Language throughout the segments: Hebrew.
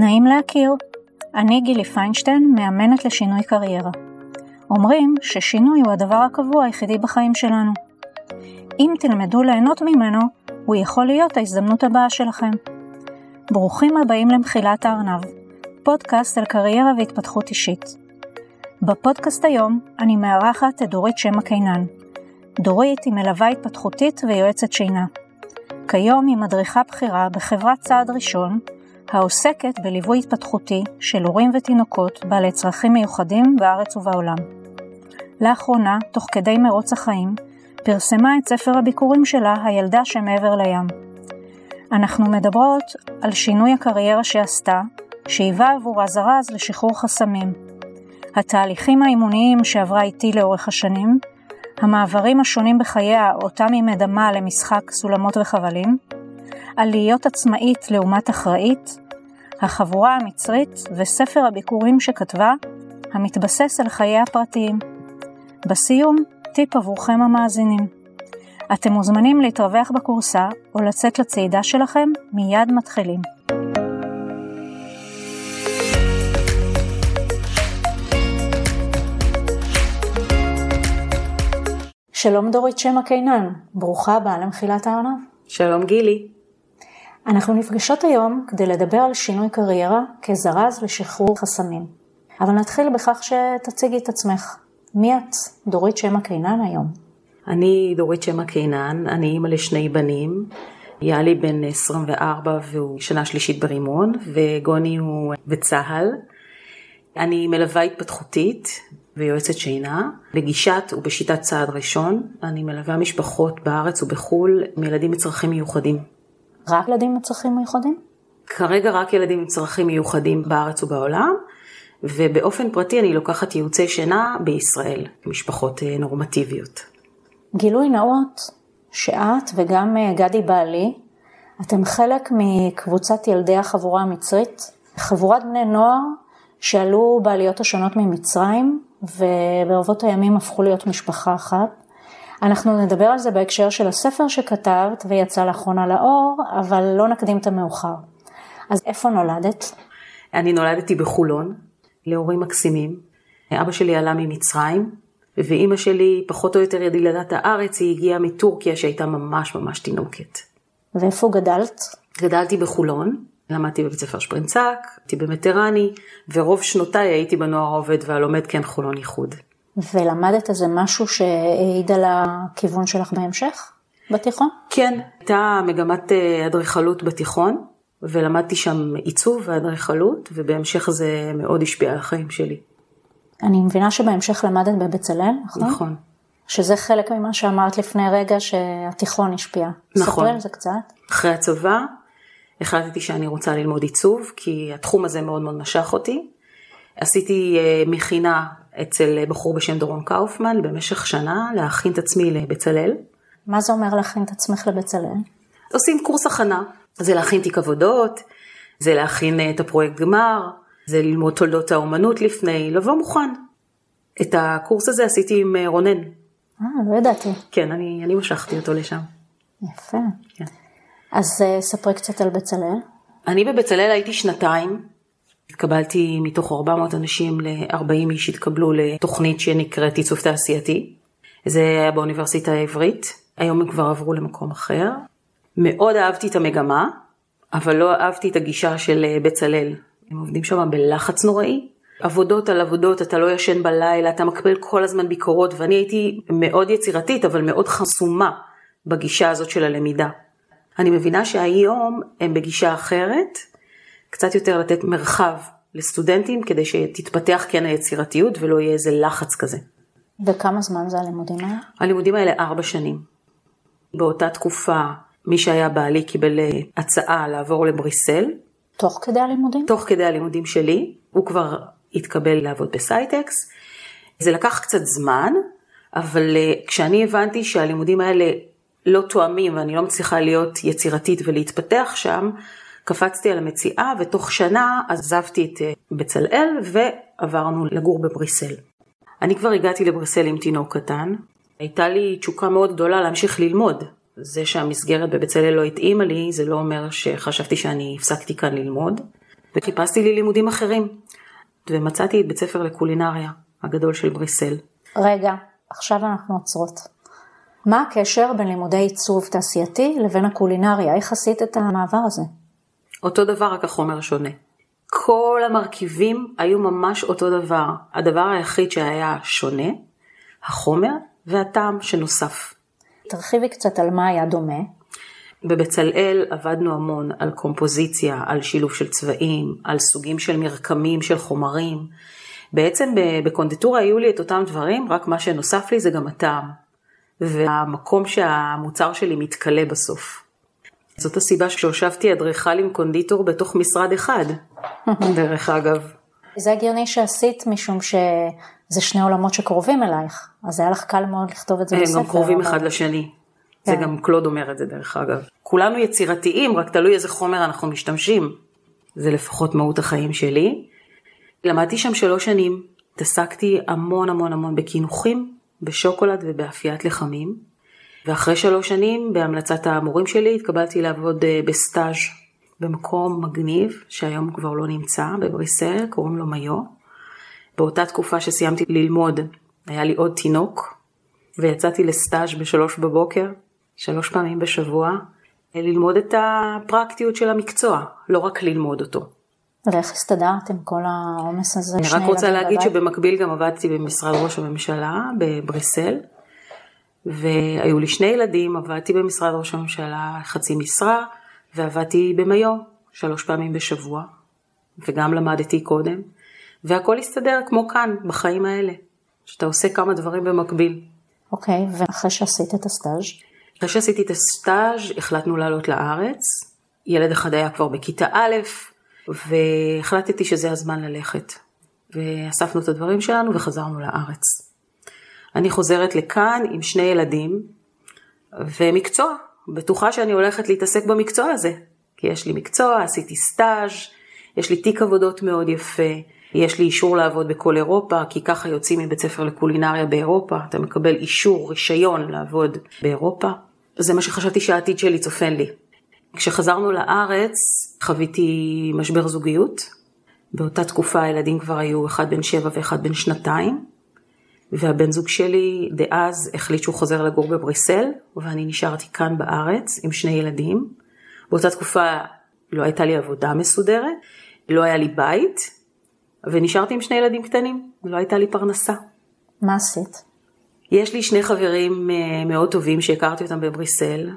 נעים להכיר, אני גילי פיינשטיין, מאמנת לשינוי קריירה. אומרים ששינוי הוא הדבר הקבוע היחידי בחיים שלנו. אם תלמדו ליהנות ממנו, הוא יכול להיות ההזדמנות הבאה שלכם. ברוכים הבאים למחילת הארנב, פודקאסט על קריירה והתפתחות אישית. בפודקאסט היום אני מארחת את דורית שמע קינן. דורית היא מלווה התפתחותית ויועצת שינה. כיום היא מדריכה בכירה בחברת צעד ראשון, העוסקת בליווי התפתחותי של הורים ותינוקות בעלי צרכים מיוחדים בארץ ובעולם. לאחרונה, תוך כדי מרוץ החיים, פרסמה את ספר הביקורים שלה, הילדה שמעבר לים. אנחנו מדברות על שינוי הקריירה שעשתה, שהיווה עבורה זרז לשחרור חסמים. התהליכים האימוניים שעברה איתי לאורך השנים, המעברים השונים בחייה אותם היא מדמה למשחק סולמות וחבלים, על להיות עצמאית לעומת אחראית, החבורה המצרית וספר הביקורים שכתבה, המתבסס על חייה הפרטיים. בסיום, טיפ עבורכם המאזינים. אתם מוזמנים להתרווח בקורסה או לצאת לצעידה שלכם, מיד מתחילים. שלום דורית שמע קינן, ברוכה הבאה למחילת הארנב. שלום גילי. אנחנו נפגשות היום כדי לדבר על שינוי קריירה כזרז לשחרור חסמים. אבל נתחיל בכך שתציגי את עצמך. מי את, דורית שמע קינן היום? אני דורית שמע קינן, אני אימא לשני בנים. יאלי בן 24 והוא שנה שלישית ברימון, וגוני הוא בצה"ל. אני מלווה התפתחותית ויועצת שינה. בגישת ובשיטת צעד ראשון, אני מלווה משפחות בארץ ובחו"ל עם ילדים עם צרכים מיוחדים. רק ילדים עם צרכים מיוחדים? כרגע רק ילדים עם צרכים מיוחדים בארץ ובעולם, ובאופן פרטי אני לוקחת ייעוצי שינה בישראל, משפחות אה, נורמטיביות. גילוי נאות, שאת וגם אה, גדי בעלי, אתם חלק מקבוצת ילדי החבורה המצרית, חבורת בני נוער שעלו בעליות השונות ממצרים, וברבות הימים הפכו להיות משפחה אחת. אנחנו נדבר על זה בהקשר של הספר שכתבת ויצא לאחרונה לאור, אבל לא נקדים את המאוחר. אז איפה נולדת? אני נולדתי בחולון, להורים מקסימים. אבא שלי עלה ממצרים, ואימא שלי, פחות או יותר ידידת הארץ, היא הגיעה מטורקיה שהייתה ממש ממש תינוקת. ואיפה גדלת? גדלתי בחולון, למדתי בבית ספר שפרינצק, הייתי במטרני, ורוב שנותיי הייתי בנוער העובד והלומד כן חולון ייחוד. ולמדת איזה משהו שהעיד על הכיוון שלך בהמשך בתיכון? כן, הייתה מגמת אה, אדריכלות בתיכון, ולמדתי שם עיצוב ואדריכלות, ובהמשך זה מאוד השפיע על החיים שלי. אני מבינה שבהמשך למדת בבצלאל, נכון? נכון. שזה חלק ממה שאמרת לפני רגע שהתיכון השפיע. נכון. ספרי על זה קצת. אחרי הצבא החלטתי שאני רוצה ללמוד עיצוב, כי התחום הזה מאוד מאוד משך אותי. עשיתי אה, מכינה אצל בחור בשם דורון קאופמן במשך שנה להכין את עצמי לבצלאל. מה זה אומר להכין את עצמך לבצלאל? עושים קורס הכנה, זה להכין תיק עבודות, זה להכין אה, את הפרויקט גמר, זה ללמוד תולדות האומנות לפני, לבוא מוכן. את הקורס הזה עשיתי עם אה, רונן. אה, לא ידעתי. כן, אני, אני משכתי אותו לשם. יפה. כן. אז uh, ספרי קצת על בצלאל. אני בבצלאל הייתי שנתיים, התקבלתי מתוך 400 אנשים ל-40 איש התקבלו לתוכנית שנקראת עיצוב תעשייתי. זה היה באוניברסיטה העברית, היום הם כבר עברו למקום אחר. מאוד אהבתי את המגמה, אבל לא אהבתי את הגישה של אה, בצלאל. הם עובדים שם בלחץ נוראי. עבודות על עבודות, אתה לא ישן בלילה, אתה מקבל כל הזמן ביקורות, ואני הייתי מאוד יצירתית, אבל מאוד חסומה בגישה הזאת של הלמידה. אני מבינה שהיום הם בגישה אחרת, קצת יותר לתת מרחב לסטודנטים כדי שתתפתח כן היצירתיות ולא יהיה איזה לחץ כזה. וכמה זמן זה הלימודים האלה? הלימודים האלה ארבע שנים. באותה תקופה מי שהיה בעלי קיבל אה, הצעה לעבור לבריסל. תוך כדי הלימודים? תוך כדי הלימודים שלי, הוא כבר התקבל לעבוד בסייטקס. זה לקח קצת זמן, אבל אה, כשאני הבנתי שהלימודים האלה לא תואמים ואני לא מצליחה להיות יצירתית ולהתפתח שם, קפצתי על המציאה ותוך שנה עזבתי את אה, בצלאל ועברנו לגור בבריסל. אני כבר הגעתי לבריסל עם תינוק קטן, הייתה לי תשוקה מאוד גדולה להמשיך ללמוד. זה שהמסגרת בבצלאל לא התאימה לי, זה לא אומר שחשבתי שאני הפסקתי כאן ללמוד. וחיפשתי לי לימודים אחרים. ומצאתי את בית ספר לקולינריה הגדול של בריסל. רגע, עכשיו אנחנו עוצרות. מה הקשר בין לימודי עיצוב תעשייתי לבין הקולינריה? איך עשית את המעבר הזה? אותו דבר, רק החומר שונה. כל המרכיבים היו ממש אותו דבר. הדבר היחיד שהיה שונה, החומר והטעם שנוסף. תרחיבי קצת על מה היה דומה. בבצלאל עבדנו המון על קומפוזיציה, על שילוב של צבעים, על סוגים של מרקמים, של חומרים. בעצם בקונדיטורה היו לי את אותם דברים, רק מה שנוסף לי זה גם הטעם. והמקום שהמוצר שלי מתכלה בסוף. זאת הסיבה שהושבתי אדריכל עם קונדיטור בתוך משרד אחד, דרך אגב. זה הגיוני שעשית משום שזה שני עולמות שקרובים אלייך, אז היה לך קל מאוד לכתוב את זה בספר. הם גם קרובים אחד לשני. זה כן. גם קלוד אומר את זה דרך אגב. כולנו יצירתיים, רק תלוי איזה חומר אנחנו משתמשים. זה לפחות מהות החיים שלי. למדתי שם שלוש שנים, התעסקתי המון המון המון בקינוחים, בשוקולד ובאפיית לחמים. ואחרי שלוש שנים, בהמלצת המורים שלי, התקבלתי לעבוד אה, בסטאז' במקום מגניב, שהיום כבר לא נמצא, בבריסל, קוראים לו מיו. באותה תקופה שסיימתי ללמוד, היה לי עוד תינוק, ויצאתי לסטאז' בשלוש בבוקר, שלוש פעמים בשבוע, ללמוד את הפרקטיות של המקצוע, לא רק ללמוד אותו. ואיך הסתדרת עם כל העומס הזה? אני רק רוצה להגיד בבית? שבמקביל גם עבדתי במשרד ראש הממשלה בבריסל, והיו לי שני ילדים, עבדתי במשרד ראש הממשלה חצי משרה, ועבדתי במיו שלוש פעמים בשבוע, וגם למדתי קודם, והכל הסתדר כמו כאן, בחיים האלה, שאתה עושה כמה דברים במקביל. אוקיי, okay, ואחרי שעשית את הסטאז'? אחרי שעשיתי את הסטאז' החלטנו לעלות לארץ. ילד אחד היה כבר בכיתה א', והחלטתי שזה הזמן ללכת. ואספנו את הדברים שלנו וחזרנו לארץ. אני חוזרת לכאן עם שני ילדים ומקצוע. בטוחה שאני הולכת להתעסק במקצוע הזה. כי יש לי מקצוע, עשיתי סטאז', יש לי תיק עבודות מאוד יפה, יש לי אישור לעבוד בכל אירופה, כי ככה יוצאים מבית ספר לקולינריה באירופה, אתה מקבל אישור, רישיון לעבוד באירופה. זה מה שחשבתי שהעתיד שלי צופן לי. כשחזרנו לארץ חוויתי משבר זוגיות. באותה תקופה הילדים כבר היו אחד בן שבע ואחד בן שנתיים. והבן זוג שלי דאז החליט שהוא חוזר לגור בבריסל, ואני נשארתי כאן בארץ עם שני ילדים. באותה תקופה לא הייתה לי עבודה מסודרת, לא היה לי בית, ונשארתי עם שני ילדים קטנים, ולא הייתה לי פרנסה. מה עשית? יש לי שני חברים אה, מאוד טובים שהכרתי אותם בבריסל,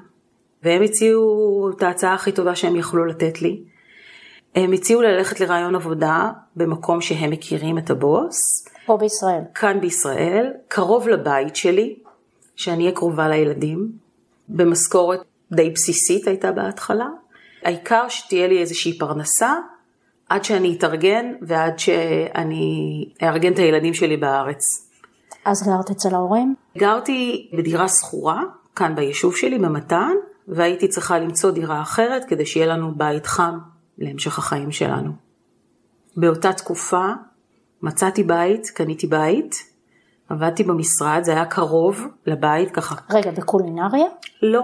והם הציעו את ההצעה הכי טובה שהם יכלו לתת לי. הם הציעו ללכת לרעיון עבודה במקום שהם מכירים את הבוס. פה בישראל. כאן בישראל, קרוב לבית שלי, שאני אהיה קרובה לילדים, במשכורת די בסיסית הייתה בהתחלה. העיקר שתהיה לי איזושהי פרנסה עד שאני אתארגן ועד שאני אארגן את הילדים שלי בארץ. אז גרת אצל ההורים? גרתי בדירה שכורה, כאן ביישוב שלי, במתן, והייתי צריכה למצוא דירה אחרת כדי שיהיה לנו בית חם להמשך החיים שלנו. באותה תקופה מצאתי בית, קניתי בית, עבדתי במשרד, זה היה קרוב לבית, ככה. רגע, בקולינריה? לא.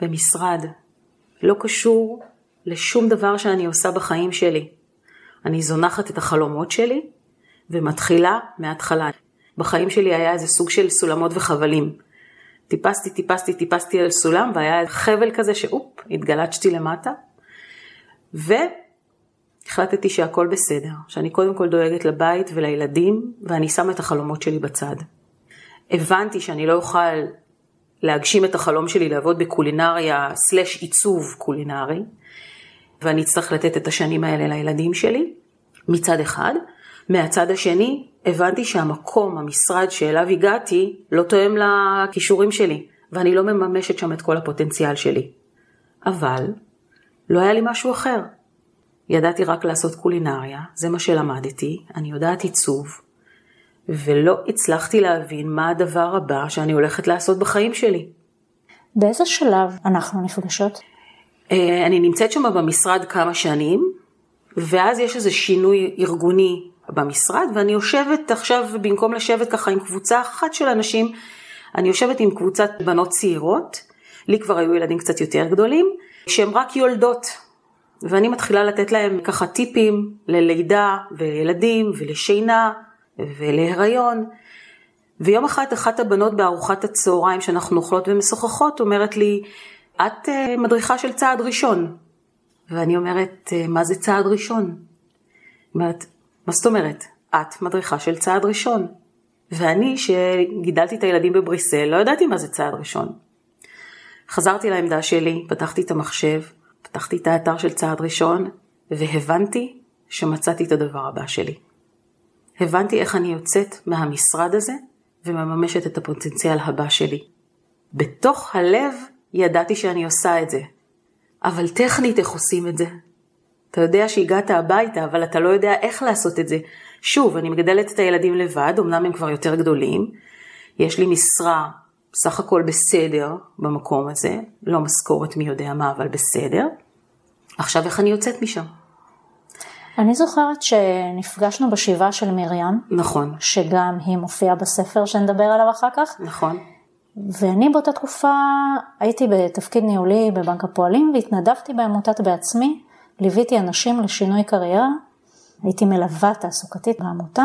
במשרד. לא קשור לשום דבר שאני עושה בחיים שלי. אני זונחת את החלומות שלי ומתחילה מההתחלה. בחיים שלי היה איזה סוג של סולמות וחבלים. טיפסתי, טיפסתי, טיפסתי על סולם והיה חבל כזה שאופ, התגלצ'תי למטה. והחלטתי שהכל בסדר, שאני קודם כל דואגת לבית ולילדים ואני שמה את החלומות שלי בצד. הבנתי שאני לא אוכל להגשים את החלום שלי לעבוד בקולינריה סלש עיצוב קולינרי, ואני אצטרך לתת את השנים האלה לילדים שלי, מצד אחד. מהצד השני, הבנתי שהמקום, המשרד שאליו הגעתי, לא תואם לכישורים שלי, ואני לא מממשת שם את כל הפוטנציאל שלי. אבל, לא היה לי משהו אחר. ידעתי רק לעשות קולינריה, זה מה שלמדתי, אני יודעת עיצוב, ולא הצלחתי להבין מה הדבר הבא שאני הולכת לעשות בחיים שלי. באיזה שלב אנחנו נפגשות? אה, אני נמצאת שם במשרד כמה שנים, ואז יש איזה שינוי ארגוני במשרד, ואני יושבת עכשיו, במקום לשבת ככה עם קבוצה אחת של אנשים, אני יושבת עם קבוצת בנות צעירות, לי כבר היו ילדים קצת יותר גדולים, שהם רק יולדות. ואני מתחילה לתת להם ככה טיפים ללידה וילדים ולשינה ולהיריון. ויום אחד אחת הבנות בארוחת הצהריים שאנחנו אוכלות ומשוחחות אומרת לי, את uh, מדריכה של צעד ראשון. ואני אומרת, uh, מה זה צעד ראשון? אומרת, מה זאת אומרת? את מדריכה של צעד ראשון. ואני, שגידלתי את הילדים בבריסל, לא ידעתי מה זה צעד ראשון. חזרתי לעמדה שלי, פתחתי את המחשב, פתחתי את האתר של צעד ראשון, והבנתי שמצאתי את הדבר הבא שלי. הבנתי איך אני יוצאת מהמשרד הזה ומממשת את הפוטנציאל הבא שלי. בתוך הלב ידעתי שאני עושה את זה, אבל טכנית איך עושים את זה? אתה יודע שהגעת הביתה, אבל אתה לא יודע איך לעשות את זה. שוב, אני מגדלת את הילדים לבד, אמנם הם כבר יותר גדולים. יש לי משרה סך הכל בסדר במקום הזה, לא משכורת מי יודע מה, אבל בסדר. עכשיו איך אני יוצאת משם? אני זוכרת שנפגשנו בשבעה של מרים. נכון. שגם היא מופיעה בספר שנדבר עליו אחר כך. נכון. ואני באותה תקופה הייתי בתפקיד ניהולי בבנק הפועלים והתנדבתי בעמותת בעצמי, ליוויתי אנשים לשינוי קריירה, הייתי מלווה תעסוקתית בעמותה,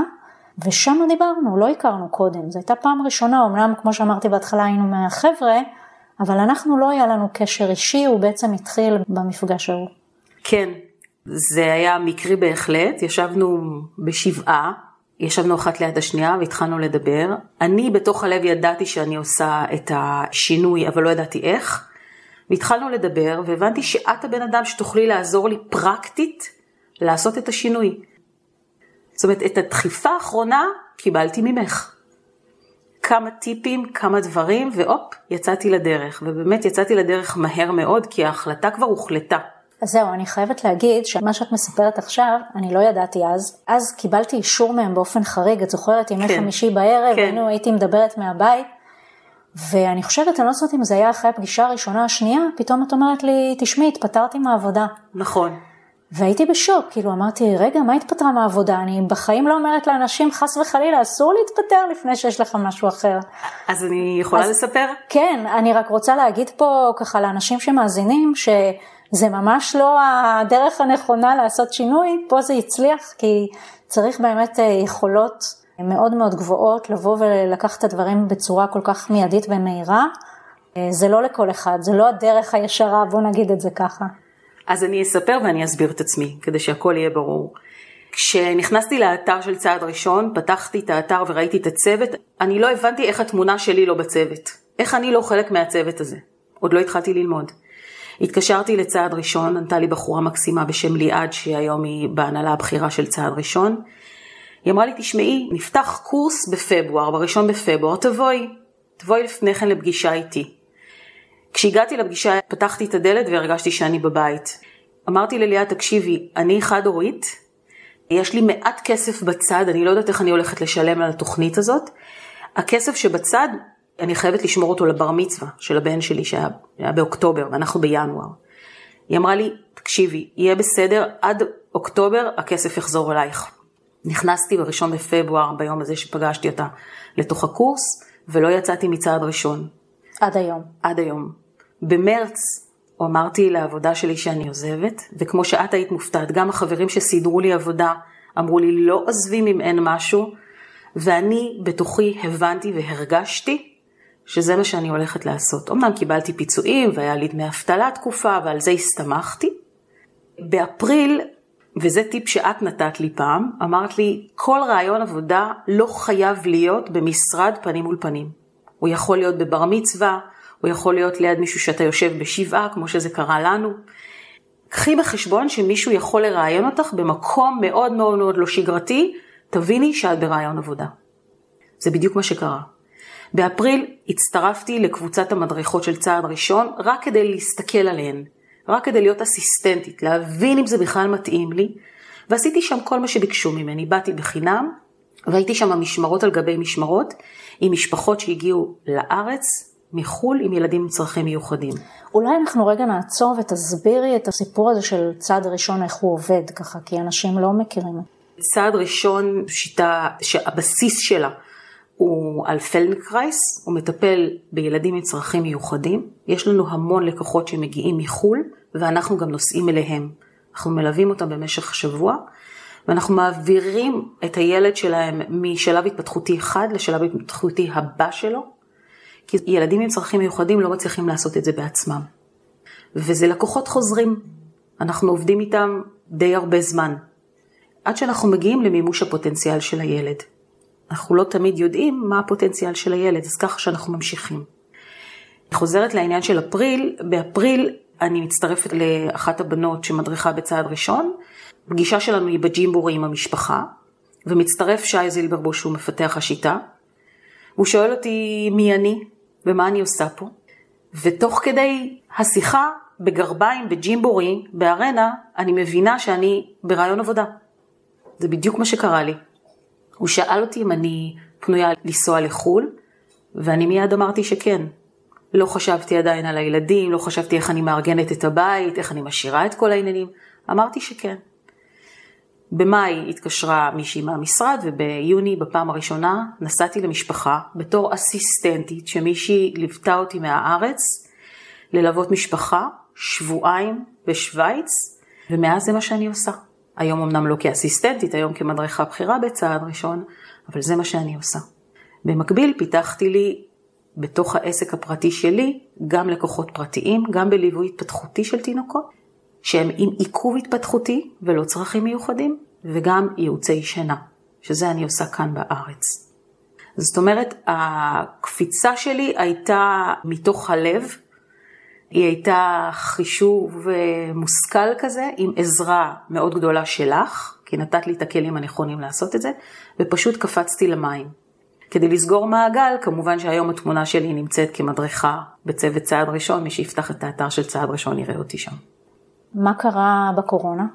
ושם דיברנו, לא הכרנו קודם, זו הייתה פעם ראשונה, אמנם כמו שאמרתי בהתחלה היינו מהחבר'ה, אבל אנחנו לא היה לנו קשר אישי, הוא בעצם התחיל במפגש ההוא. כן, זה היה מקרי בהחלט, ישבנו בשבעה, ישבנו אחת ליד השנייה והתחלנו לדבר. אני בתוך הלב ידעתי שאני עושה את השינוי, אבל לא ידעתי איך. והתחלנו לדבר והבנתי שאת הבן אדם שתוכלי לעזור לי פרקטית לעשות את השינוי. זאת אומרת, את הדחיפה האחרונה קיבלתי ממך. כמה טיפים, כמה דברים, והופ, יצאתי לדרך. ובאמת יצאתי לדרך מהר מאוד, כי ההחלטה כבר הוחלטה. אז זהו, אני חייבת להגיד שמה שאת מספרת עכשיו, אני לא ידעתי אז. אז קיבלתי אישור מהם באופן חריג, את זוכרת, ימי כן. חמישי בערב, כן. היינו, הייתי מדברת מהבית, ואני חושבת, אני לא זוכרת אם זה היה אחרי הפגישה הראשונה, השנייה, פתאום את אומרת לי, תשמעי, התפטרתי מהעבודה. נכון. והייתי בשוק, כאילו אמרתי, רגע, מה התפטרה מהעבודה? אני בחיים לא אומרת לאנשים, חס וחלילה, אסור להתפטר לפני שיש לך משהו אחר. אז אני יכולה אז, לספר? כן, אני רק רוצה להגיד פה ככה לאנשים שמאזינים, שזה ממש לא הדרך הנכונה לעשות שינוי, פה זה הצליח, כי צריך באמת אה, יכולות מאוד מאוד גבוהות לבוא ולקחת את הדברים בצורה כל כך מיידית ומהירה. אה, זה לא לכל אחד, זה לא הדרך הישרה, בוא נגיד את זה ככה. אז אני אספר ואני אסביר את עצמי, כדי שהכל יהיה ברור. כשנכנסתי לאתר של צעד ראשון, פתחתי את האתר וראיתי את הצוות, אני לא הבנתי איך התמונה שלי לא בצוות. איך אני לא חלק מהצוות הזה. עוד לא התחלתי ללמוד. התקשרתי לצעד ראשון, ענתה לי בחורה מקסימה בשם ליעד, שהיום היא בהנהלה הבכירה של צעד ראשון. היא אמרה לי, תשמעי, נפתח קורס בפברואר, בראשון בפברואר, תבואי. תבואי לפני כן לפגישה איתי. כשהגעתי לפגישה פתחתי את הדלת והרגשתי שאני בבית. אמרתי לליאת, תקשיבי, אני חד הורית, יש לי מעט כסף בצד, אני לא יודעת איך אני הולכת לשלם על התוכנית הזאת. הכסף שבצד, אני חייבת לשמור אותו לבר מצווה של הבן שלי שהיה באוקטובר ואנחנו בינואר. היא אמרה לי, תקשיבי, יהיה בסדר, עד אוקטובר הכסף יחזור אלייך. נכנסתי בראשון בפברואר, ביום הזה שפגשתי אותה, לתוך הקורס, ולא יצאתי מצעד ראשון. עד היום. עד היום. במרץ אמרתי לעבודה שלי שאני עוזבת, וכמו שאת היית מופתעת, גם החברים שסידרו לי עבודה אמרו לי לא עוזבים אם אין משהו, ואני בתוכי הבנתי והרגשתי שזה מה שאני הולכת לעשות. אמנם קיבלתי פיצויים והיה לי דמי אבטלה תקופה ועל זה הסתמכתי. באפריל, וזה טיפ שאת נתת לי פעם, אמרת לי כל רעיון עבודה לא חייב להיות במשרד פנים מול פנים. הוא יכול להיות בבר מצווה, הוא יכול להיות ליד מישהו שאתה יושב בשבעה, כמו שזה קרה לנו. קחי בחשבון שמישהו יכול לראיין אותך במקום מאוד מאוד מאוד לא שגרתי, תביני שאת ברעיון עבודה. זה בדיוק מה שקרה. באפריל הצטרפתי לקבוצת המדריכות של צעד ראשון, רק כדי להסתכל עליהן, רק כדי להיות אסיסטנטית, להבין אם זה בכלל מתאים לי, ועשיתי שם כל מה שביקשו ממני. באתי בחינם, והייתי שם משמרות על גבי משמרות, עם משפחות שהגיעו לארץ מחו"ל עם ילדים עם צרכים מיוחדים. אולי אנחנו רגע נעצור ותסבירי את הסיפור הזה של צעד ראשון, איך הוא עובד ככה, כי אנשים לא מכירים. צעד ראשון, שיטה שהבסיס שלה הוא על פלדנקרייז, הוא מטפל בילדים עם צרכים מיוחדים. יש לנו המון לקוחות שמגיעים מחו"ל, ואנחנו גם נוסעים אליהם אנחנו מלווים אותם במשך שבוע, ואנחנו מעבירים את הילד שלהם משלב התפתחותי אחד לשלב התפתחותי הבא שלו, כי ילדים עם צרכים מיוחדים לא מצליחים לעשות את זה בעצמם. וזה לקוחות חוזרים, אנחנו עובדים איתם די הרבה זמן, עד שאנחנו מגיעים למימוש הפוטנציאל של הילד. אנחנו לא תמיד יודעים מה הפוטנציאל של הילד, אז ככה שאנחנו ממשיכים. אני חוזרת לעניין של אפריל, באפריל אני מצטרפת לאחת הבנות שמדריכה בצעד ראשון, פגישה שלנו היא בג'ימבורי עם המשפחה, ומצטרף שי זילברבוש שהוא מפתח השיטה, הוא שואל אותי מי אני ומה אני עושה פה, ותוך כדי השיחה בגרביים, בג'ימבורי, בארנה, אני מבינה שאני בריאיון עבודה. זה בדיוק מה שקרה לי. הוא שאל אותי אם אני פנויה לנסוע לחו"ל, ואני מיד אמרתי שכן. לא חשבתי עדיין על הילדים, לא חשבתי איך אני מארגנת את הבית, איך אני משאירה את כל העניינים. אמרתי שכן. במאי התקשרה מישהי מהמשרד וביוני בפעם הראשונה נסעתי למשפחה בתור אסיסטנטית שמישהי ליוותה אותי מהארץ ללוות משפחה שבועיים בשוויץ ומאז זה מה שאני עושה. היום אמנם לא כאסיסטנטית, היום כמדריכה בכירה בצעד ראשון, אבל זה מה שאני עושה. במקביל פיתחתי לי בתוך העסק הפרטי שלי גם לקוחות פרטיים, גם בליווי התפתחותי של תינוקות, שהם עם עיכוב התפתחותי ולא צרכים מיוחדים, וגם ייעוצי שינה, שזה אני עושה כאן בארץ. זאת אומרת, הקפיצה שלי הייתה מתוך הלב, היא הייתה חישוב אה, מושכל כזה, עם עזרה מאוד גדולה שלך, כי נתת לי את הכלים הנכונים לעשות את זה, ופשוט קפצתי למים. כדי לסגור מעגל, כמובן שהיום התמונה שלי נמצאת כמדריכה בצוות צעד ראשון, מי שיפתח את האתר של צעד ראשון יראה אותי שם. מה קרה בקורונה?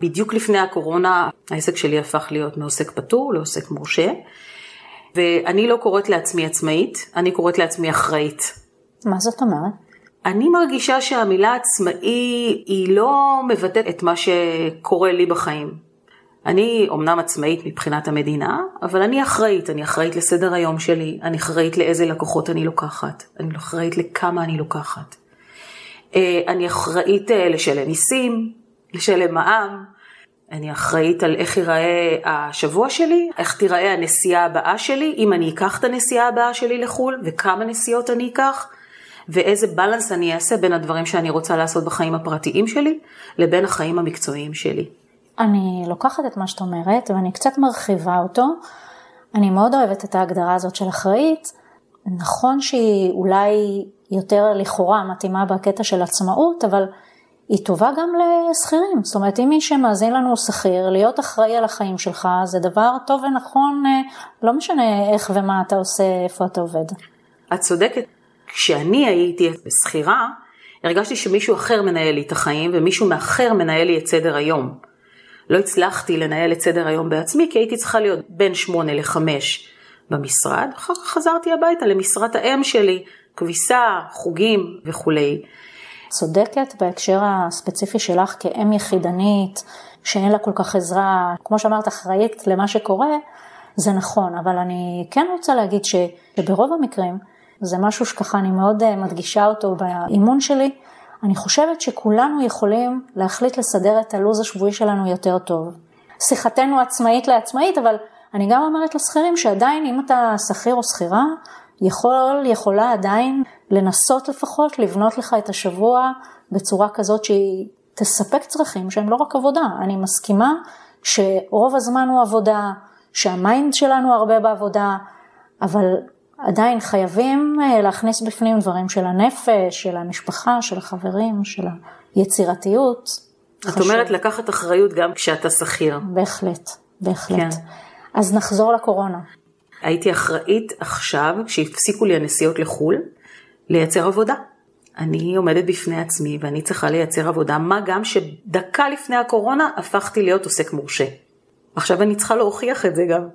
בדיוק לפני הקורונה העסק שלי הפך להיות מעוסק פטור לעוסק מורשה, ואני לא קוראת לעצמי עצמאית, אני קוראת לעצמי אחראית. מה זאת אומרת? אני מרגישה שהמילה עצמאי היא לא מבטאת את מה שקורה לי בחיים. אני אומנם עצמאית מבחינת המדינה, אבל אני אחראית, אני אחראית לסדר היום שלי, אני אחראית לאיזה לקוחות אני לוקחת, אני אחראית לכמה אני לוקחת. אה, אני אחראית אה, לשלם מיסים, לשלם מע"מ, אני אחראית על איך ייראה השבוע שלי, איך תיראה הנסיעה הבאה שלי, אם אני אקח את הנסיעה הבאה שלי לחו"ל, וכמה נסיעות אני אקח. ואיזה בלנס אני אעשה בין הדברים שאני רוצה לעשות בחיים הפרטיים שלי, לבין החיים המקצועיים שלי. אני לוקחת את מה שאת אומרת ואני קצת מרחיבה אותו. אני מאוד אוהבת את ההגדרה הזאת של אחראית. נכון שהיא אולי יותר לכאורה מתאימה בקטע של עצמאות, אבל היא טובה גם לשכירים. זאת אומרת, אם מי שמאזין לנו הוא שכיר, להיות אחראי על החיים שלך זה דבר טוב ונכון, אה, לא משנה איך ומה אתה עושה, איפה אתה עובד. את צודקת. כשאני הייתי שכירה, הרגשתי שמישהו אחר מנהל לי את החיים ומישהו מאחר מנהל לי את סדר היום. לא הצלחתי לנהל את סדר היום בעצמי כי הייתי צריכה להיות בין שמונה לחמש במשרד, אחר כך חזרתי הביתה למשרת האם שלי, כביסה, חוגים וכולי. צודקת בהקשר הספציפי שלך כאם יחידנית, שאין לה כל כך עזרה, כמו שאמרת, אחראית למה שקורה, זה נכון, אבל אני כן רוצה להגיד שברוב המקרים, זה משהו שככה אני מאוד אה, מדגישה אותו באימון שלי. אני חושבת שכולנו יכולים להחליט לסדר את הלו"ז השבועי שלנו יותר טוב. שיחתנו עצמאית לעצמאית, אבל אני גם אומרת לשכירים שעדיין אם אתה שכיר או שכירה, יכול, יכולה עדיין לנסות לפחות לבנות לך את השבוע בצורה כזאת שהיא תספק צרכים שהם לא רק עבודה. אני מסכימה שרוב הזמן הוא עבודה, שהמיינד שלנו הרבה בעבודה, אבל עדיין חייבים אה, להכניס בפנים דברים של הנפש, של המשפחה, של החברים, של היצירתיות. את חשוב. אומרת לקחת אחריות גם כשאתה שכיר. בהחלט, בהחלט. כן. אז נחזור לקורונה. הייתי אחראית עכשיו, כשהפסיקו לי הנסיעות לחו"ל, לייצר עבודה. אני עומדת בפני עצמי ואני צריכה לייצר עבודה, מה גם שדקה לפני הקורונה הפכתי להיות עוסק מורשה. עכשיו אני צריכה להוכיח את זה גם.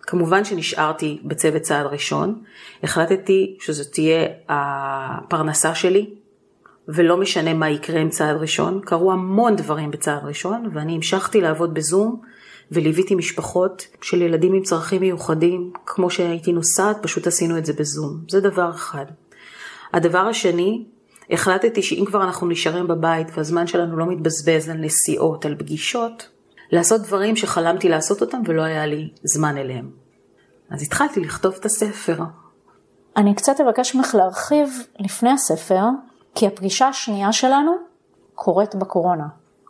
כמובן שנשארתי בצוות צעד ראשון, החלטתי שזו תהיה הפרנסה שלי, ולא משנה מה יקרה עם צעד ראשון, קרו המון דברים בצעד ראשון, ואני המשכתי לעבוד בזום, וליוויתי משפחות של ילדים עם צרכים מיוחדים, כמו שהייתי נוסעת, פשוט עשינו את זה בזום. זה דבר אחד. הדבר השני, החלטתי שאם כבר אנחנו נשארים בבית והזמן שלנו לא מתבזבז על נסיעות, על פגישות, לעשות דברים שחלמתי לעשות אותם ולא היה לי זמן אליהם. אז התחלתי לכתוב את הספר. אני קצת אבקש ממך להרחיב לפני הספר, כי הפגישה השנייה שלנו קורית בקורונה.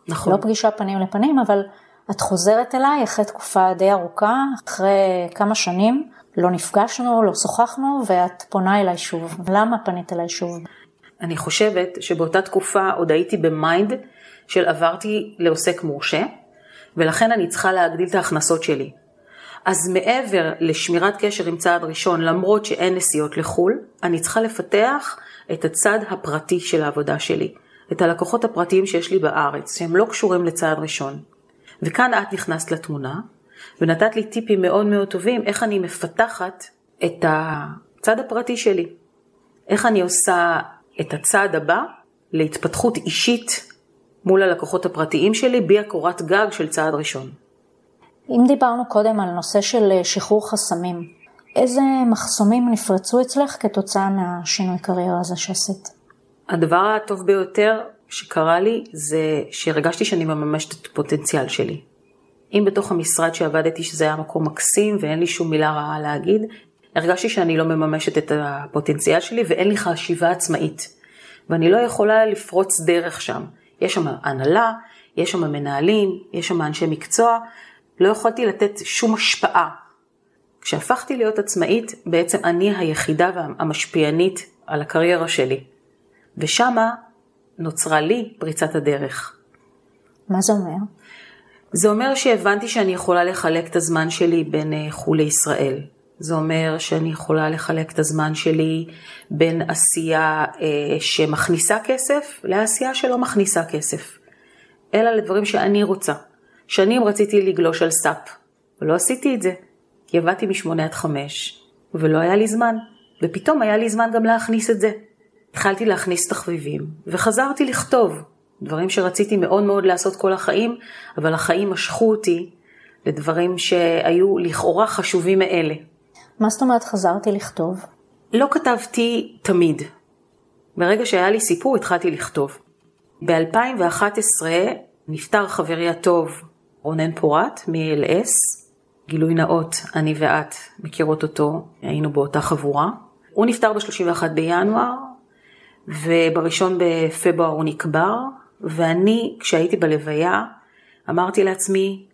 נכון. לא פגישה פנים לפנים, אבל את חוזרת אליי אחרי תקופה די ארוכה, אחרי כמה שנים, לא נפגשנו, לא שוחחנו, ואת פונה אליי שוב. למה פנית אליי שוב? אני חושבת שבאותה תקופה עוד הייתי ב mind של עברתי לעוסק מורשה, ולכן אני צריכה להגדיל את ההכנסות שלי. אז מעבר לשמירת קשר עם צעד ראשון, למרות שאין נסיעות לחו"ל, אני צריכה לפתח את הצד הפרטי של העבודה שלי, את הלקוחות הפרטיים שיש לי בארץ, שהם לא קשורים לצעד ראשון. וכאן את נכנסת לתמונה, ונתת לי טיפים מאוד מאוד טובים איך אני מפתחת את הצד הפרטי שלי. איך אני עושה את הצעד הבא להתפתחות אישית מול הלקוחות הפרטיים שלי, בי הקורת גג של צעד ראשון. אם דיברנו קודם על נושא של אה, שחרור חסמים, איזה מחסומים נפרצו אצלך כתוצאה מהשינוי קריירה הזה שעשית? הדבר הטוב ביותר שקרה לי זה שהרגשתי שאני מממשת את הפוטנציאל שלי. אם בתוך המשרד שעבדתי, שזה היה מקום מקסים ואין לי שום מילה רעה להגיד, הרגשתי שאני לא מממשת את הפוטנציאל שלי ואין לי חשיבה עצמאית. ואני לא יכולה לפרוץ דרך שם. יש שם הנהלה, יש שם מנהלים, יש שם אנשי מקצוע, לא יכולתי לתת שום השפעה. כשהפכתי להיות עצמאית, בעצם אני היחידה והמשפיענית על הקריירה שלי. ושמה נוצרה לי פריצת הדרך. מה זה אומר? זה אומר שהבנתי שאני יכולה לחלק את הזמן שלי בין אה, חו"ל לישראל. זה אומר שאני יכולה לחלק את הזמן שלי בין עשייה אה, שמכניסה כסף לעשייה שלא מכניסה כסף. אלא לדברים שאני רוצה. שנים רציתי לגלוש על סאפ, ולא עשיתי את זה, כי עבדתי משמונה עד חמש, ולא היה לי זמן, ופתאום היה לי זמן גם להכניס את זה. התחלתי להכניס תחביבים, וחזרתי לכתוב, דברים שרציתי מאוד מאוד לעשות כל החיים, אבל החיים משכו אותי לדברים שהיו לכאורה חשובים מאלה. מה זאת אומרת חזרתי לכתוב? לא כתבתי תמיד. ברגע שהיה לי סיפור התחלתי לכתוב. ב-2011 נפטר חברי הטוב רונן פורט מ-LS, גילוי נאות, אני ואת מכירות אותו, היינו באותה חבורה. הוא נפטר ב-31 בינואר, ובראשון בפברואר הוא נקבר, ואני, כשהייתי בלוויה, אמרתי לעצמי,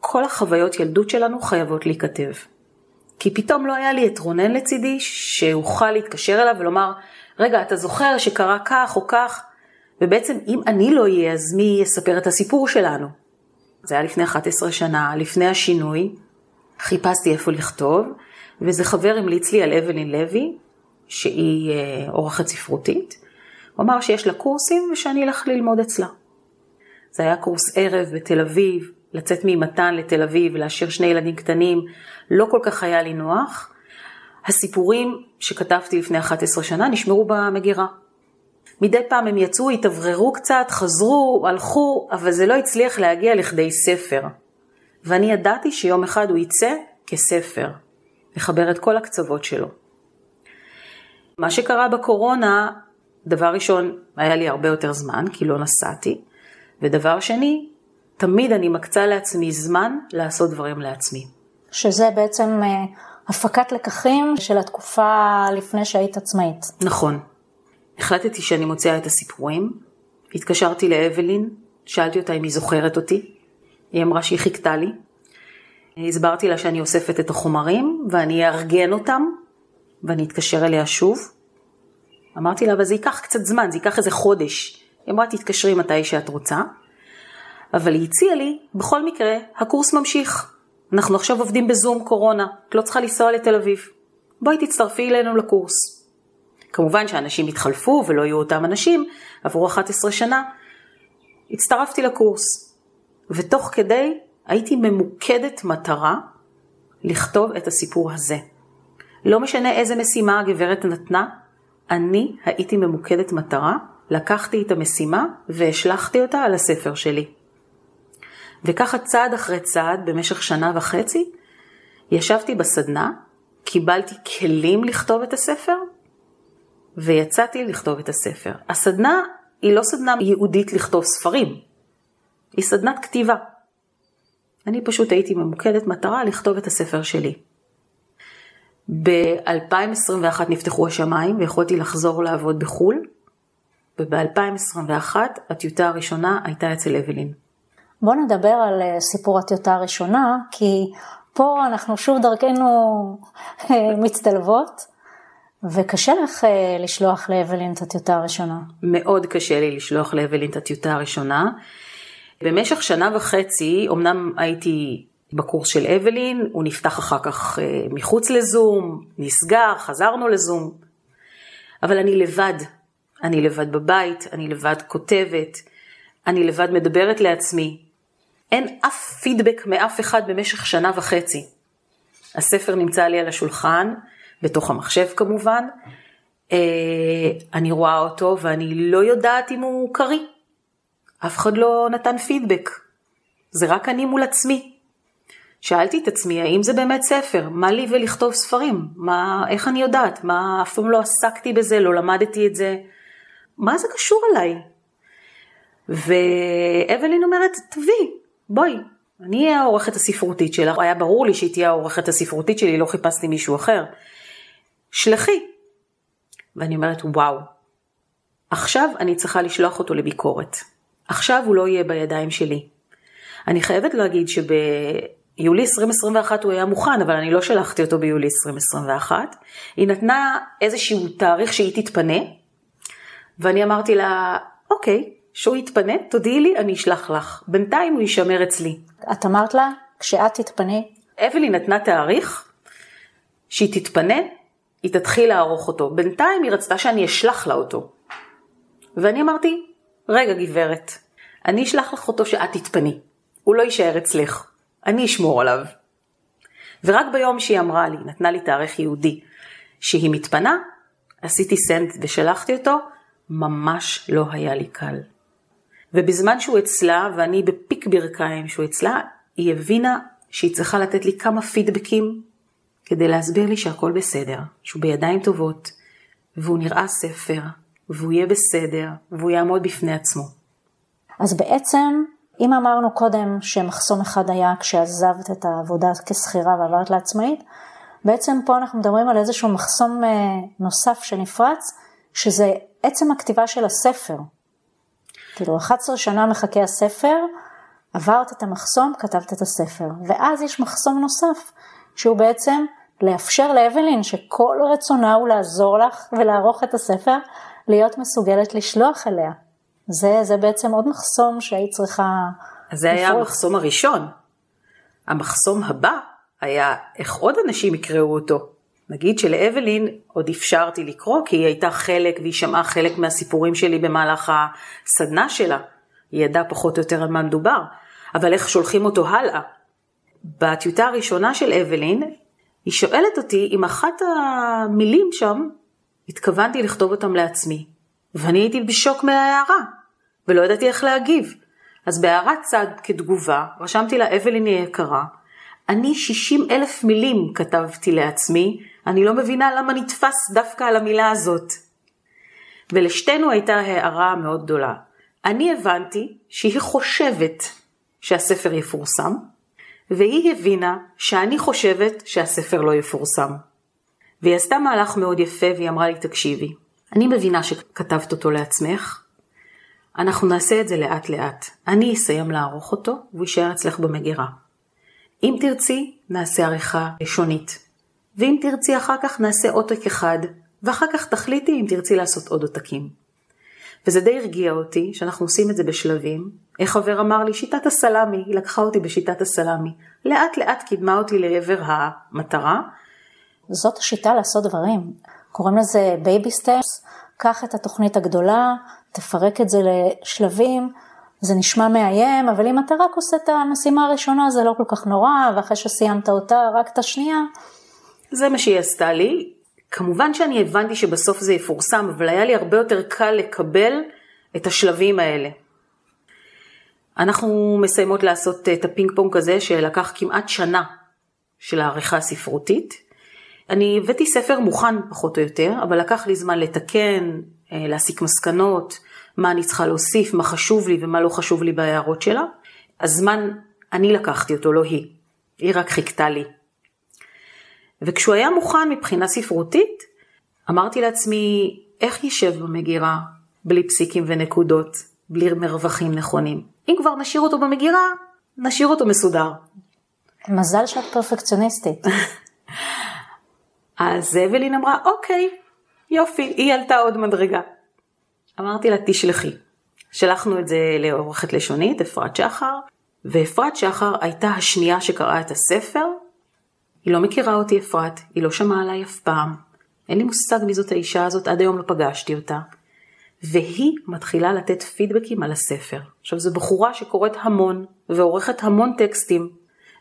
כל החוויות ילדות שלנו חייבות להיכתב. כי פתאום לא היה לי את רונן לצידי, שאוכל להתקשר אליו ולומר, רגע, אתה זוכר שקרה כך או כך? ובעצם אם אני לא אהיה, אז מי יספר את הסיפור שלנו? זה היה לפני 11 שנה, לפני השינוי, חיפשתי איפה לכתוב, ואיזה חבר המליץ לי על אבלין לוי, שהיא אה, עורכת ספרותית. הוא אמר שיש לה קורסים ושאני אלך ללמוד אצלה. זה היה קורס ערב בתל אביב, לצאת ממתן לתל אביב, להשאיר שני ילדים קטנים, לא כל כך היה לי נוח. הסיפורים שכתבתי לפני 11 שנה נשמרו במגירה. מדי פעם הם יצאו, התאווררו קצת, חזרו, הלכו, אבל זה לא הצליח להגיע לכדי ספר. ואני ידעתי שיום אחד הוא יצא כספר, לחבר את כל הקצוות שלו. מה שקרה בקורונה, דבר ראשון, היה לי הרבה יותר זמן, כי לא נסעתי, ודבר שני, תמיד אני מקצה לעצמי זמן לעשות דברים לעצמי. שזה בעצם אה, הפקת לקחים של התקופה לפני שהיית עצמאית. נכון. החלטתי שאני מוציאה את הסיפורים, התקשרתי לאבלין, שאלתי אותה אם היא זוכרת אותי, היא אמרה שהיא חיכתה לי. הסברתי לה שאני אוספת את החומרים ואני אארגן אותם ואני אתקשר אליה שוב. אמרתי לה, אבל זה ייקח קצת זמן, זה ייקח איזה חודש. היא אמרה, תתקשרי מתי שאת רוצה. אבל היא הציעה לי, בכל מקרה, הקורס ממשיך. אנחנו עכשיו עובדים בזום קורונה, את לא צריכה לנסוע לתל אביב. בואי תצטרפי אלינו לקורס. כמובן שאנשים התחלפו ולא יהיו אותם אנשים, עברו 11 שנה. הצטרפתי לקורס, ותוך כדי הייתי ממוקדת מטרה לכתוב את הסיפור הזה. לא משנה איזה משימה הגברת נתנה, אני הייתי ממוקדת מטרה, לקחתי את המשימה והשלכתי אותה על הספר שלי. וככה צעד אחרי צעד, במשך שנה וחצי, ישבתי בסדנה, קיבלתי כלים לכתוב את הספר, ויצאתי לכתוב את הספר. הסדנה היא לא סדנה ייעודית לכתוב ספרים, היא סדנת כתיבה. אני פשוט הייתי ממוקדת מטרה לכתוב את הספר שלי. ב-2021 נפתחו השמיים ויכולתי לחזור לעבוד בחו"ל, וב-2021 הטיוטה הראשונה הייתה אצל אבלין. בוא נדבר על אה, סיפור הטיוטה הראשונה, כי פה אנחנו שוב דרכנו אה, מצטלבות, וקשה לך אה, לשלוח לאבלין את הטיוטה הראשונה. מאוד קשה לי לשלוח לאבלין את הטיוטה הראשונה. במשך שנה וחצי, אמנם הייתי בקורס של אבלין, הוא נפתח אחר כך מחוץ לזום, נסגר, חזרנו לזום, אבל אני לבד, אני לבד בבית, אני לבד כותבת, אני לבד מדברת לעצמי. אין אף פידבק מאף אחד במשך שנה וחצי. הספר נמצא לי על השולחן, בתוך המחשב כמובן. אה, אני רואה אותו ואני לא יודעת אם הוא קריא. אף אחד לא נתן פידבק. זה רק אני מול עצמי. שאלתי את עצמי, האם זה באמת ספר? מה לי ולכתוב ספרים? מה, איך אני יודעת? מה, אף פעם לא עסקתי בזה, לא למדתי את זה. מה זה קשור אליי? ואבלין אומרת, תביא, בואי, אני אהיה העורכת הספרותית שלך, היה ברור לי שהיא תהיה העורכת הספרותית שלי, לא חיפשתי מישהו אחר. שלחי. ואני אומרת, וואו, עכשיו אני צריכה לשלוח אותו לביקורת. עכשיו הוא לא יהיה בידיים שלי. אני חייבת להגיד שביולי 2021 הוא היה מוכן, אבל אני לא שלחתי אותו ביולי 2021. היא נתנה איזשהו תאריך שהיא תתפנה, ואני אמרתי לה, אוקיי, שהוא יתפנה, תודיעי לי, אני אשלח לך. בינתיים הוא יישמר אצלי. את אמרת לה, כשאת תתפני? אבלי נתנה תאריך שהיא תתפנה, היא תתחיל לערוך אותו. בינתיים היא רצתה שאני אשלח לה אותו. ואני אמרתי, רגע גברת, אני אשלח לך אותו שאת תתפני. הוא לא יישאר אצלך, אני אשמור עליו. ורק ביום שהיא אמרה לי, נתנה לי תאריך יהודי, שהיא מתפנה, עשיתי סנד ושלחתי אותו, ממש לא היה לי קל. ובזמן שהוא אצלה, ואני בפיק ברכיים שהוא אצלה, היא הבינה שהיא צריכה לתת לי כמה פידבקים כדי להסביר לי שהכל בסדר, שהוא בידיים טובות, והוא נראה ספר, והוא יהיה בסדר, והוא יעמוד בפני עצמו. אז בעצם, אם אמרנו קודם שמחסום אחד היה כשעזבת את העבודה כשכירה ועברת לעצמאית, בעצם פה אנחנו מדברים על איזשהו מחסום אה, נוסף שנפרץ, שזה עצם הכתיבה של הספר. כאילו 11 שנה מחכה הספר, עברת את המחסום, כתבת את הספר. ואז יש מחסום נוסף, שהוא בעצם לאפשר לאבלין, שכל רצונה הוא לעזור לך ולערוך את הספר, להיות מסוגלת לשלוח אליה. זה, זה בעצם עוד מחסום שהיית צריכה... זה היה המחסום הראשון. המחסום הבא היה איך עוד אנשים יקראו אותו. נגיד שלאבלין עוד אפשרתי לקרוא, כי היא הייתה חלק והיא שמעה חלק מהסיפורים שלי במהלך הסדנה שלה. היא ידעה פחות או יותר על מה מדובר, אבל איך שולחים אותו הלאה. בטיוטה הראשונה של אבלין, היא שואלת אותי אם אחת המילים שם, התכוונתי לכתוב אותם לעצמי. ואני הייתי בשוק מההערה, ולא ידעתי איך להגיב. אז בהערת צד כתגובה, רשמתי לה אבלין היא יקרה, אני 60 אלף מילים כתבתי לעצמי, אני לא מבינה למה נתפס דווקא על המילה הזאת. ולשתינו הייתה הערה מאוד גדולה. אני הבנתי שהיא חושבת שהספר יפורסם, והיא הבינה שאני חושבת שהספר לא יפורסם. והיא עשתה מהלך מאוד יפה והיא אמרה לי, תקשיבי, אני מבינה שכתבת אותו לעצמך, אנחנו נעשה את זה לאט לאט. אני אסיים לערוך אותו והוא יישאר אצלך במגירה. אם תרצי, נעשה עריכה לשונית. ואם תרצי אחר כך נעשה עותק אחד, ואחר כך תחליטי אם תרצי לעשות עוד עותקים. וזה די הרגיע אותי שאנחנו עושים את זה בשלבים. איך חבר אמר לי, שיטת הסלאמי, היא לקחה אותי בשיטת הסלאמי. לאט לאט קידמה אותי לעבר המטרה. זאת השיטה לעשות דברים. קוראים לזה baby steps. קח את התוכנית הגדולה, תפרק את זה לשלבים, זה נשמע מאיים, אבל אם אתה רק עושה את המשימה הראשונה זה לא כל כך נורא, ואחרי שסיימת אותה רק את השנייה. זה מה שהיא עשתה לי. כמובן שאני הבנתי שבסוף זה יפורסם, אבל היה לי הרבה יותר קל לקבל את השלבים האלה. אנחנו מסיימות לעשות את הפינג פונג הזה שלקח כמעט שנה של העריכה הספרותית. אני הבאתי ספר מוכן פחות או יותר, אבל לקח לי זמן לתקן, אה, להסיק מסקנות, מה אני צריכה להוסיף, מה חשוב לי ומה לא חשוב לי בהערות שלה. הזמן, אני לקחתי אותו, לא היא. היא רק חיכתה לי. וכשהוא היה מוכן מבחינה ספרותית, אמרתי לעצמי, איך יישב במגירה בלי פסיקים ונקודות, בלי מרווחים נכונים? אם כבר נשאיר אותו במגירה, נשאיר אותו מסודר. מזל שאת פרפקציוניסטית. אז אבלין אמרה, אוקיי, יופי, היא עלתה עוד מדרגה. אמרתי לה, תשלחי. שלחנו את זה לעורכת לשונית, אפרת שחר, ואפרת שחר הייתה השנייה שקראה את הספר. היא לא מכירה אותי אפרת, היא לא שמעה עליי אף פעם. אין לי מושג מי זאת האישה הזאת, עד היום לא פגשתי אותה. והיא מתחילה לתת פידבקים על הספר. עכשיו זו בחורה שקוראת המון ועורכת המון טקסטים,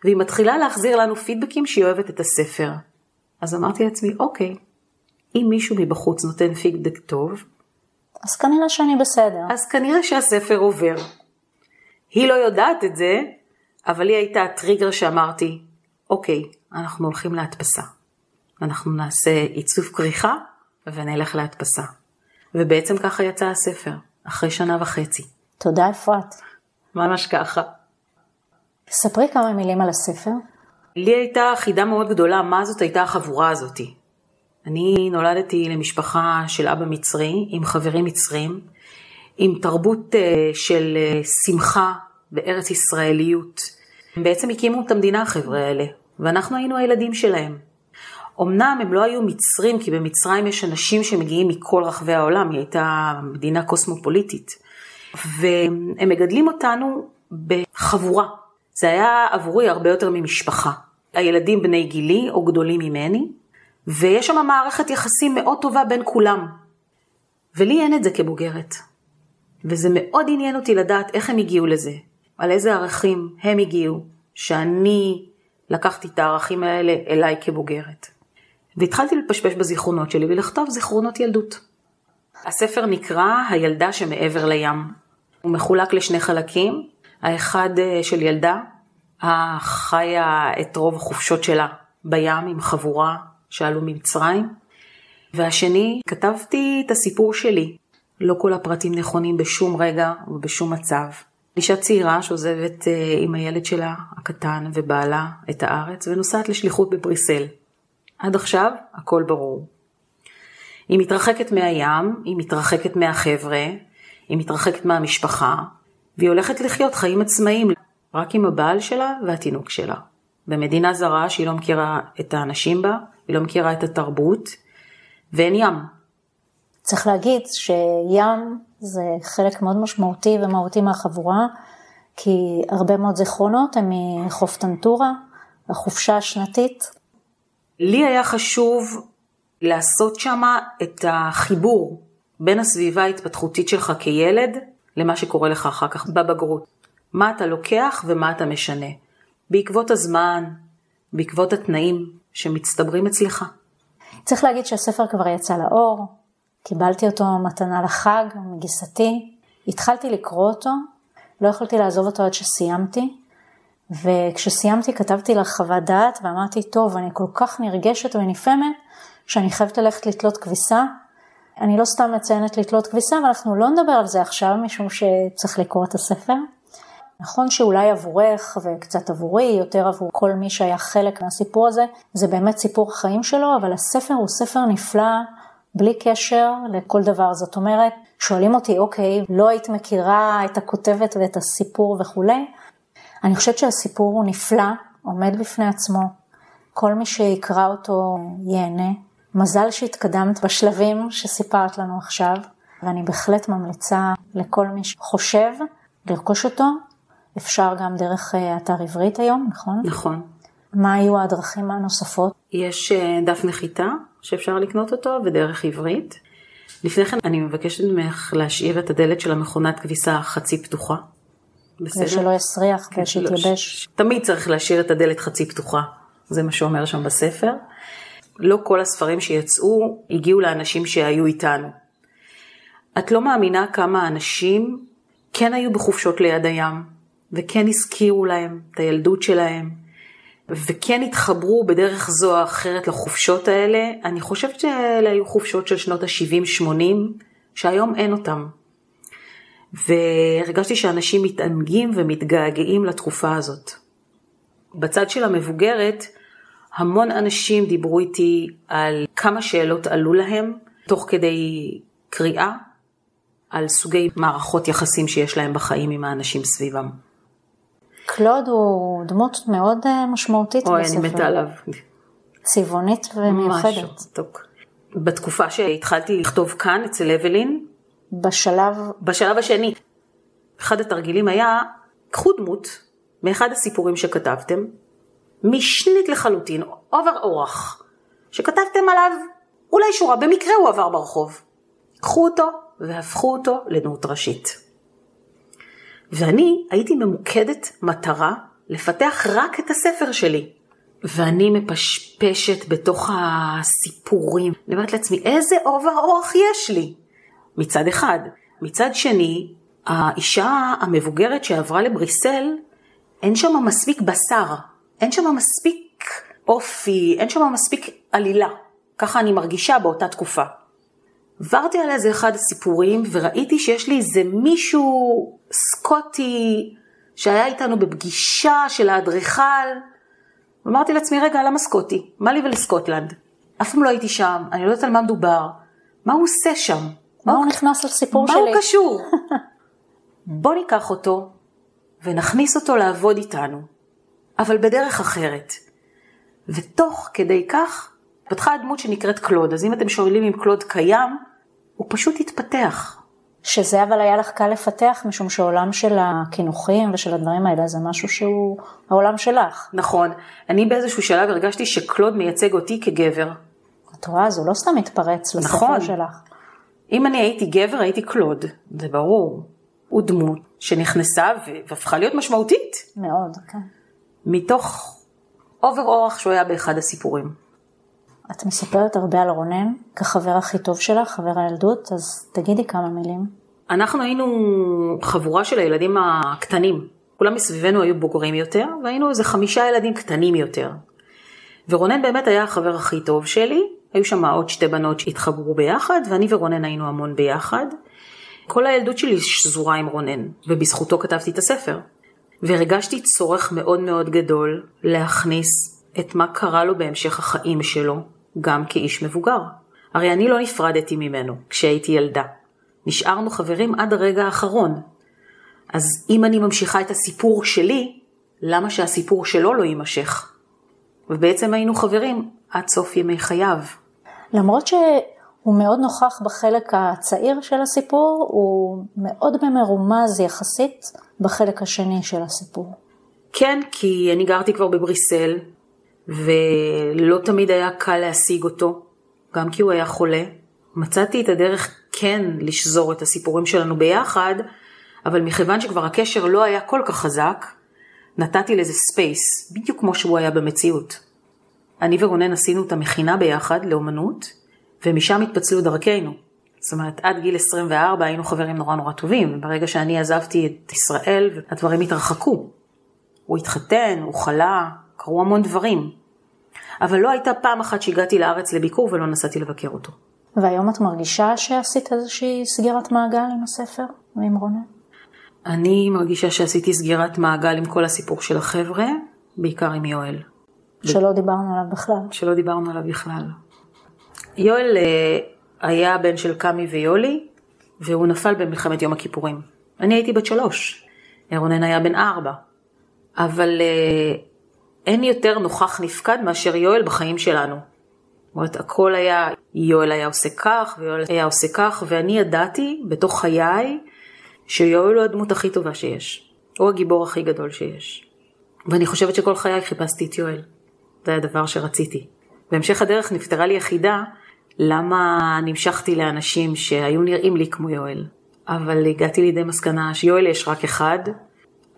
והיא מתחילה להחזיר לנו פידבקים שהיא אוהבת את הספר. אז אמרתי לעצמי, אוקיי, אם מישהו מבחוץ נותן פידבק טוב, אז כנראה שאני בסדר. אז כנראה שהספר עובר. היא לא יודעת את זה, אבל היא הייתה הטריגר שאמרתי, אוקיי, אנחנו הולכים להדפסה. אנחנו נעשה עיצוב כריכה ונלך להדפסה. ובעצם ככה יצא הספר, אחרי שנה וחצי. תודה אפרת. ממש ככה. ספרי כמה מילים על הספר. לי הייתה חידה מאוד גדולה, מה זאת הייתה החבורה הזאתי. אני נולדתי למשפחה של אבא מצרי, עם חברים מצרים, עם תרבות אה, של אה, שמחה וארץ ישראליות. הם בעצם הקימו את המדינה החבר'ה האלה, ואנחנו היינו הילדים שלהם. אמנם הם לא היו מצרים, כי במצרים יש אנשים שמגיעים מכל רחבי העולם, היא הייתה מדינה קוסמופוליטית. והם מגדלים אותנו בחבורה. זה היה עבורי הרבה יותר ממשפחה. הילדים בני גילי או גדולים ממני, ויש שם מערכת יחסים מאוד טובה בין כולם. ולי אין את זה כבוגרת. וזה מאוד עניין אותי לדעת איך הם הגיעו לזה, על איזה ערכים הם הגיעו, שאני לקחתי את הערכים האלה אליי כבוגרת. והתחלתי לפשפש בזיכרונות שלי ולכתוב זיכרונות ילדות. הספר נקרא הילדה שמעבר לים. הוא מחולק לשני חלקים, האחד אה, של ילדה, החיה את רוב החופשות שלה בים עם חבורה שעלו ממצרים, והשני, כתבתי את הסיפור שלי. לא כל הפרטים נכונים בשום רגע ובשום מצב. אישה צעירה שעוזבת אה, עם הילד שלה הקטן ובעלה את הארץ ונוסעת לשליחות בבריסל. עד עכשיו הכל ברור. היא מתרחקת מהים, היא מתרחקת מהחבר'ה, היא מתרחקת מהמשפחה, והיא הולכת לחיות חיים עצמאיים רק עם הבעל שלה והתינוק שלה. במדינה זרה שהיא לא מכירה את האנשים בה, היא לא מכירה את התרבות, ואין ים. צריך להגיד שים זה חלק מאוד משמעותי ומהותי מהחבורה, כי הרבה מאוד זיכרונות הם מחוף טנטורה, החופשה השנתית. לי היה חשוב לעשות שם את החיבור בין הסביבה ההתפתחותית שלך כילד למה שקורה לך אחר כך בבגרות. מה אתה לוקח ומה אתה משנה. בעקבות הזמן, בעקבות התנאים שמצטברים אצלך. צריך להגיד שהספר כבר יצא לאור, קיבלתי אותו מתנה לחג מגיסתי, התחלתי לקרוא אותו, לא יכולתי לעזוב אותו עד שסיימתי, וכשסיימתי כתבתי לך חוות דעת ואמרתי, טוב, אני כל כך נרגשת ונפעמת, שאני חייבת ללכת לתלות כביסה. אני לא סתם מציינת לתלות כביסה, ואנחנו לא נדבר על זה עכשיו, משום שצריך לקרוא את הספר. נכון שאולי עבורך וקצת עבורי, יותר עבור כל מי שהיה חלק מהסיפור הזה, זה באמת סיפור החיים שלו, אבל הספר הוא ספר נפלא, בלי קשר לכל דבר. זאת אומרת, שואלים אותי, אוקיי, לא היית מכירה את הכותבת ואת הסיפור וכולי, אני חושבת שהסיפור הוא נפלא, עומד בפני עצמו. כל מי שיקרא אותו ייהנה. מזל שהתקדמת בשלבים שסיפרת לנו עכשיו, ואני בהחלט ממליצה לכל מי שחושב לרכוש אותו. אפשר גם דרך אה, אתר עברית היום, נכון? נכון. מה היו הדרכים הנוספות? יש אה, דף נחיתה שאפשר לקנות אותו ודרך עברית. לפני כן אני מבקשת ממך להשאיר את הדלת של המכונת כביסה חצי פתוחה. בסדר? ושלא יסריח כן, ושיתייבש. תמיד צריך להשאיר את הדלת חצי פתוחה, זה מה שאומר שם בספר. לא כל הספרים שיצאו הגיעו לאנשים שהיו איתנו. את לא מאמינה כמה אנשים כן היו בחופשות ליד הים, וכן הזכירו להם את הילדות שלהם, וכן התחברו בדרך זו או אחרת לחופשות האלה. אני חושבת שאלה היו חופשות של שנות ה-70-80, שהיום אין אותם. והרגשתי שאנשים מתענגים ומתגעגעים לתקופה הזאת. בצד של המבוגרת, המון אנשים דיברו איתי על כמה שאלות עלו להם, תוך כדי קריאה, על סוגי מערכות יחסים שיש להם בחיים עם האנשים סביבם. קלוד הוא דמות מאוד אה, משמעותית אוי, בספר. אני מתה עליו. צבעונית ומיוחדת. משהו, מתוק. בתקופה שהתחלתי לכתוב כאן אצל אבלין, בשלב, בשלב השני, אחד התרגילים היה, קחו דמות מאחד הסיפורים שכתבתם, משנית לחלוטין, עובר אורח, שכתבתם עליו אולי שורה, במקרה הוא עבר ברחוב. קחו אותו והפכו אותו לדמות ראשית. ואני הייתי ממוקדת מטרה לפתח רק את הספר שלי. ואני מפשפשת בתוך הסיפורים. אני אומרת לעצמי, איזה עובר אורח יש לי? מצד אחד. מצד שני, האישה המבוגרת שעברה לבריסל, אין שם מספיק בשר, אין שם מספיק אופי, אין שם מספיק עלילה. ככה אני מרגישה באותה תקופה. עברתי על איזה אחד הסיפורים וראיתי שיש לי איזה מישהו סקוטי שהיה איתנו בפגישה של האדריכל. אמרתי לעצמי, רגע, למה סקוטי? מה לי ולסקוטלנד? אף פעם לא הייתי שם, אני לא יודעת על מה מדובר. מה הוא עושה שם? מה הוא נכנס לסיפור מה שלי? הוא קשור? בוא ניקח אותו ונכניס אותו לעבוד איתנו, אבל בדרך אחרת. ותוך כדי כך פתחה הדמות שנקראת קלוד, אז אם אתם שואלים אם קלוד קיים, הוא פשוט התפתח. שזה אבל היה לך קל לפתח, משום שהעולם של הקינוחים ושל הדברים האלה זה משהו שהוא העולם שלך. נכון, אני באיזשהו שלב הרגשתי שקלוד מייצג אותי כגבר. את רואה, זה לא סתם מתפרץ לספר נכון. שלך. אם אני הייתי גבר, הייתי קלוד, זה ברור. הוא דמות שנכנסה והפכה להיות משמעותית, מאוד, כן. מתוך עובר אורח שהוא היה באחד הסיפורים. את מספרת הרבה על רונן, כחבר הכי טוב שלך, חבר הילדות, אז תגידי כמה מילים. אנחנו היינו חבורה של הילדים הקטנים. כולם מסביבנו היו בוגרים יותר, והיינו איזה חמישה ילדים קטנים יותר. ורונן באמת היה החבר הכי טוב שלי. היו שם עוד שתי בנות שהתחברו ביחד, ואני ורונן היינו המון ביחד. כל הילדות שלי שזורה עם רונן, ובזכותו כתבתי את הספר. והרגשתי צורך מאוד מאוד גדול להכניס את מה קרה לו בהמשך החיים שלו, גם כאיש מבוגר. הרי אני לא נפרדתי ממנו כשהייתי ילדה. נשארנו חברים עד הרגע האחרון. אז אם אני ממשיכה את הסיפור שלי, למה שהסיפור שלו לא יימשך? ובעצם היינו חברים עד סוף ימי חייו. למרות שהוא מאוד נוכח בחלק הצעיר של הסיפור, הוא מאוד במרומז יחסית בחלק השני של הסיפור. כן, כי אני גרתי כבר בבריסל, ולא תמיד היה קל להשיג אותו, גם כי הוא היה חולה. מצאתי את הדרך כן לשזור את הסיפורים שלנו ביחד, אבל מכיוון שכבר הקשר לא היה כל כך חזק, נתתי לזה space, בדיוק כמו שהוא היה במציאות. אני ורונן עשינו את המכינה ביחד לאומנות, ומשם התפצלו דרכינו. זאת אומרת, עד גיל 24 היינו חברים נורא נורא טובים, וברגע שאני עזבתי את ישראל, הדברים התרחקו. הוא התחתן, הוא חלה, קרו המון דברים. אבל לא הייתה פעם אחת שהגעתי לארץ לביקור ולא נסעתי לבקר אותו. והיום את מרגישה שעשית איזושהי סגירת מעגל עם הספר ועם רונן? אני מרגישה שעשיתי סגירת מעגל עם כל הסיפור של החבר'ה, בעיקר עם יואל, שלא דיברנו עליו בכלל. שלא דיברנו עליו בכלל. יואל אה, היה בן של קמי ויולי, והוא נפל במלחמת יום הכיפורים. אני הייתי בת שלוש, רונן היה בן ארבע. אבל אה, אין יותר נוכח נפקד מאשר יואל בחיים שלנו. זאת אומרת, הכל היה, יואל היה עושה כך, ויואל היה עושה כך, ואני ידעתי בתוך חיי שיואל הוא הדמות הכי טובה שיש. הוא הגיבור הכי גדול שיש. ואני חושבת שכל חיי חיפשתי את יואל. זה הדבר שרציתי. בהמשך הדרך נפתרה לי החידה למה נמשכתי לאנשים שהיו נראים לי כמו יואל. אבל הגעתי לידי מסקנה שיואל יש רק אחד,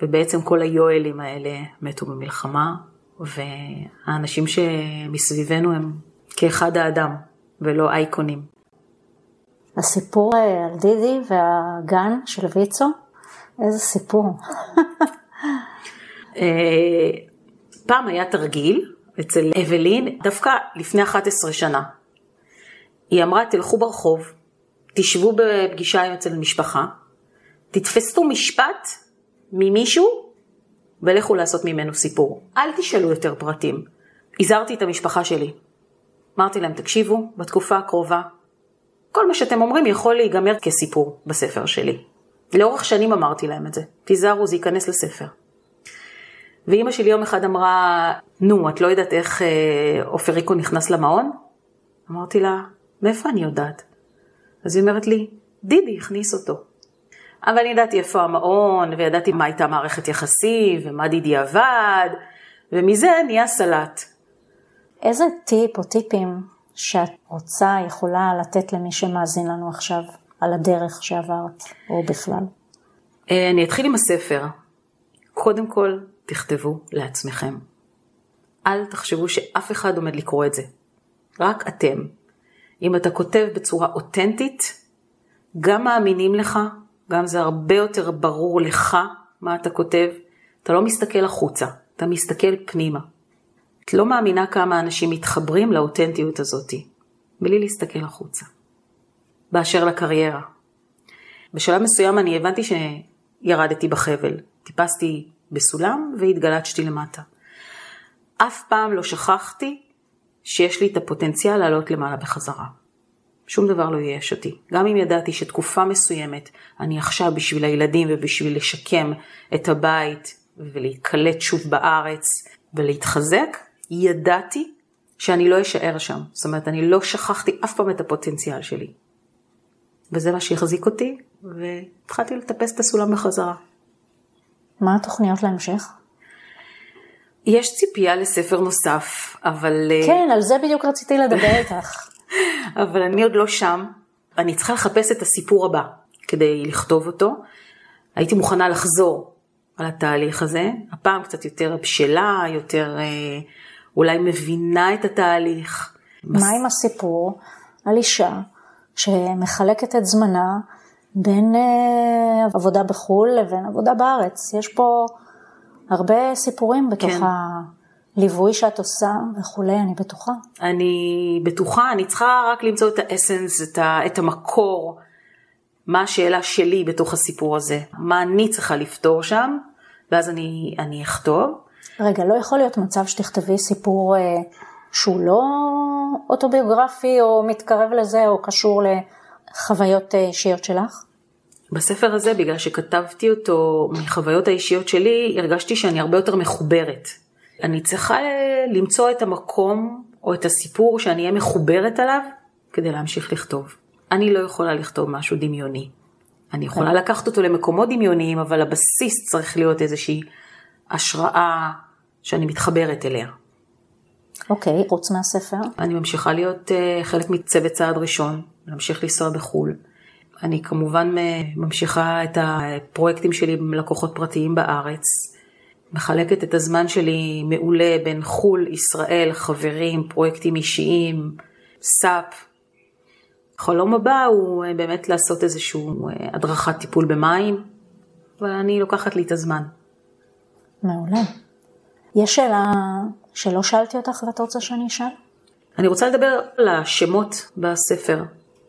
ובעצם כל היואלים האלה מתו במלחמה, והאנשים שמסביבנו הם כאחד האדם, ולא אייקונים. הסיפור אה, על דידי והגן של ויצו, איזה סיפור. אה, פעם היה תרגיל אצל אבלין, דווקא לפני 11 שנה. היא אמרה, תלכו ברחוב, תשבו בפגישה אצל משפחה, תתפסו משפט ממישהו ולכו לעשות ממנו סיפור. אל תשאלו יותר פרטים. הזהרתי את המשפחה שלי. אמרתי להם, תקשיבו, בתקופה הקרובה, כל מה שאתם אומרים יכול להיגמר כסיפור בספר שלי. לאורך שנים אמרתי להם את זה, תיזהרו, זה ייכנס לספר. ואימא שלי יום אחד אמרה, נו, את לא יודעת איך אה, עופר ריקו נכנס למעון? אמרתי לה, מאיפה אני יודעת? אז היא אומרת לי, דידי הכניס אותו. אבל אני ידעתי איפה המעון, וידעתי מה הייתה מערכת יחסים, ומה דידי עבד, ומזה נהיה סלט. איזה טיפ או טיפים שאת רוצה, יכולה לתת למי שמאזין לנו עכשיו על הדרך שעברת, או בכלל? אה, אני אתחיל עם הספר. קודם כל, תכתבו לעצמכם. אל תחשבו שאף אחד עומד לקרוא את זה. רק אתם. אם אתה כותב בצורה אותנטית, גם מאמינים לך, גם זה הרבה יותר ברור לך מה אתה כותב. אתה לא מסתכל החוצה, אתה מסתכל פנימה. את לא מאמינה כמה אנשים מתחברים לאותנטיות הזאתי, בלי להסתכל החוצה. באשר לקריירה. בשלב מסוים אני הבנתי שירדתי בחבל. טיפסתי בסולם והתגלצתי למטה. אף פעם לא שכחתי שיש לי את הפוטנציאל לעלות למעלה בחזרה. שום דבר לא ייאש אותי. גם אם ידעתי שתקופה מסוימת אני עכשיו בשביל הילדים ובשביל לשקם את הבית ולהיקלט שוב בארץ ולהתחזק, ידעתי שאני לא אשאר שם. זאת אומרת, אני לא שכחתי אף פעם את הפוטנציאל שלי. וזה מה שהחזיק אותי, והתחלתי לטפס את הסולם בחזרה. מה התוכניות להמשך? יש ציפייה לספר נוסף, אבל... אה, כן, על זה בדיוק רציתי לדבר איתך. אבל אני עוד לא שם. אני צריכה לחפש את הסיפור הבא כדי לכתוב אותו. הייתי מוכנה לחזור על התהליך הזה, הפעם קצת יותר בשלה, יותר אה, אולי מבינה את התהליך. מה עם הסיפור על אישה שמחלקת את זמנה בין אה, עבודה בחו"ל לבין עבודה בארץ? יש פה הרבה סיפורים בתוך כן. הליווי שאת עושה וכולי, אני בטוחה. אני בטוחה, אני צריכה רק למצוא את האסנס, את, ה, את המקור, מה השאלה שלי בתוך הסיפור הזה, מה אני צריכה לפתור שם, ואז אני, אני אכתוב. רגע, לא יכול להיות מצב שתכתבי סיפור אה, שהוא לא אוטוביוגרפי או מתקרב לזה או קשור לחוויות אה, אישיות שלך? בספר הזה, בגלל שכתבתי אותו מחוויות האישיות שלי, הרגשתי שאני הרבה יותר מחוברת. אני צריכה למצוא את המקום או את הסיפור שאני אהיה מחוברת עליו כדי להמשיך לכתוב. אני לא יכולה לכתוב משהו דמיוני. אני יכולה לקחת אותו למקומות דמיוניים, אבל הבסיס צריך להיות איזושהי השראה שאני מתחברת אליה. אוקיי, okay, חוץ מהספר? אני ממשיכה להיות uh, חלק מצוות צעד ראשון, להמשיך לנסוע בחו"ל. אני כמובן אה, ממשיכה את הפרויקטים שלי עם לקוחות פרטיים בארץ. מחלקת את הזמן שלי מעולה בין חו"ל, ישראל, חברים, פרויקטים אישיים, סאפ. החלום הבא הוא אה, באמת לעשות איזשהו הדרכת טיפול במים, אבל אני לוקחת לי את הזמן. מעולה. יש שאלה שלא שאלתי אותך ואת רוצה שאני אשאל? אני רוצה לדבר על השמות בספר.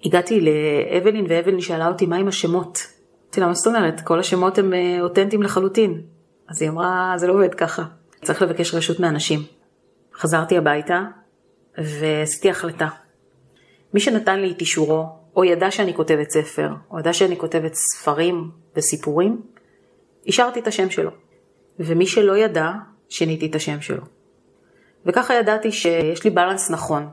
הגעתי לאבלין ואבלין שאלה אותי מה עם השמות. אמרתי לה, מה זאת אומרת? כל השמות הם אה, אותנטיים לחלוטין. אז היא אמרה, זה לא עובד ככה. צריך לבקש רשות מאנשים. חזרתי הביתה ועשיתי החלטה. מי שנתן לי את אישורו, או ידע שאני כותבת ספר, או ידע שאני כותבת ספרים וסיפורים, אישרתי את השם שלו. ומי שלא ידע, שיניתי את השם שלו. וככה ידעתי שיש לי בלנס נכון.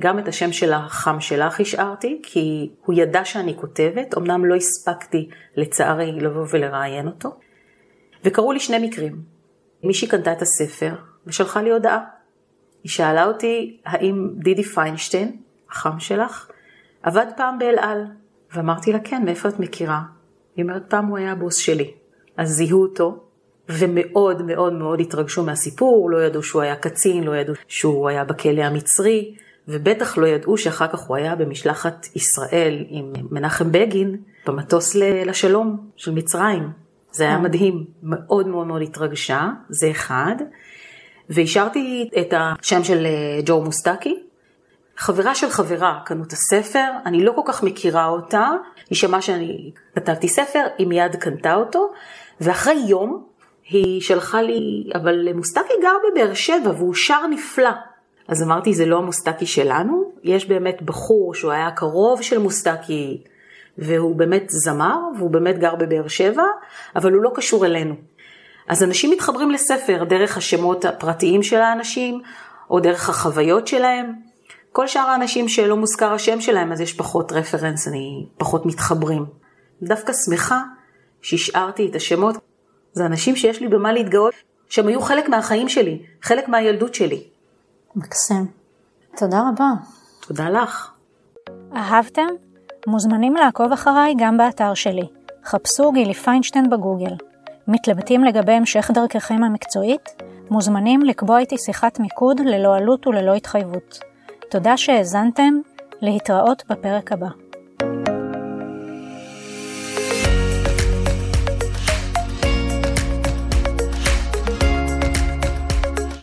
גם את השם של החם שלך השארתי, כי הוא ידע שאני כותבת, אמנם לא הספקתי לצערי לבוא ולראיין אותו. וקרו לי שני מקרים. מישהי קנתה את הספר ושלחה לי הודעה. היא שאלה אותי האם דידי פיינשטיין, החם שלך, עבד פעם באל על. ואמרתי לה, כן, מאיפה את מכירה? היא אומרת, פעם הוא היה הבוס שלי. אז זיהו אותו, ומאוד מאוד מאוד התרגשו מהסיפור, לא ידעו שהוא היה קצין, לא ידעו שהוא היה בכלא המצרי, ובטח לא ידעו שאחר כך הוא היה במשלחת ישראל עם מנחם בגין במטוס לשלום של מצרים. זה היה מדהים, מאוד מאוד מאוד התרגשה, זה אחד. והשארתי את השם של אה, ג'ו מוסטקי. חברה של חברה קנו את הספר, אני לא כל כך מכירה אותה, היא שמעה שאני כתבתי ספר, היא מיד קנתה אותו, ואחרי יום היא שלחה לי, אבל מוסטקי גר בבאר שבע והוא שר נפלא. אז אמרתי, זה לא המוסטקי שלנו, יש באמת בחור שהוא היה קרוב של מוסטקי, והוא באמת זמר, והוא באמת גר בבאר שבע, אבל הוא לא קשור אלינו. אז אנשים מתחברים לספר דרך השמות הפרטיים של האנשים, או דרך החוויות שלהם. כל שאר האנשים שלא מוזכר השם שלהם, אז יש פחות רפרנס, אני פחות מתחברים. דווקא שמחה שהשארתי את השמות. זה אנשים שיש לי במה להתגאות, שהם היו חלק מהחיים שלי, חלק מהילדות שלי. מקסים. תודה רבה. תודה לך. אהבתם? מוזמנים לעקוב אחריי גם באתר שלי. חפשו גילי פיינשטיין בגוגל. מתלבטים לגבי המשך דרככם המקצועית? מוזמנים לקבוע איתי שיחת מיקוד ללא עלות וללא התחייבות. תודה שהאזנתם, להתראות בפרק הבא.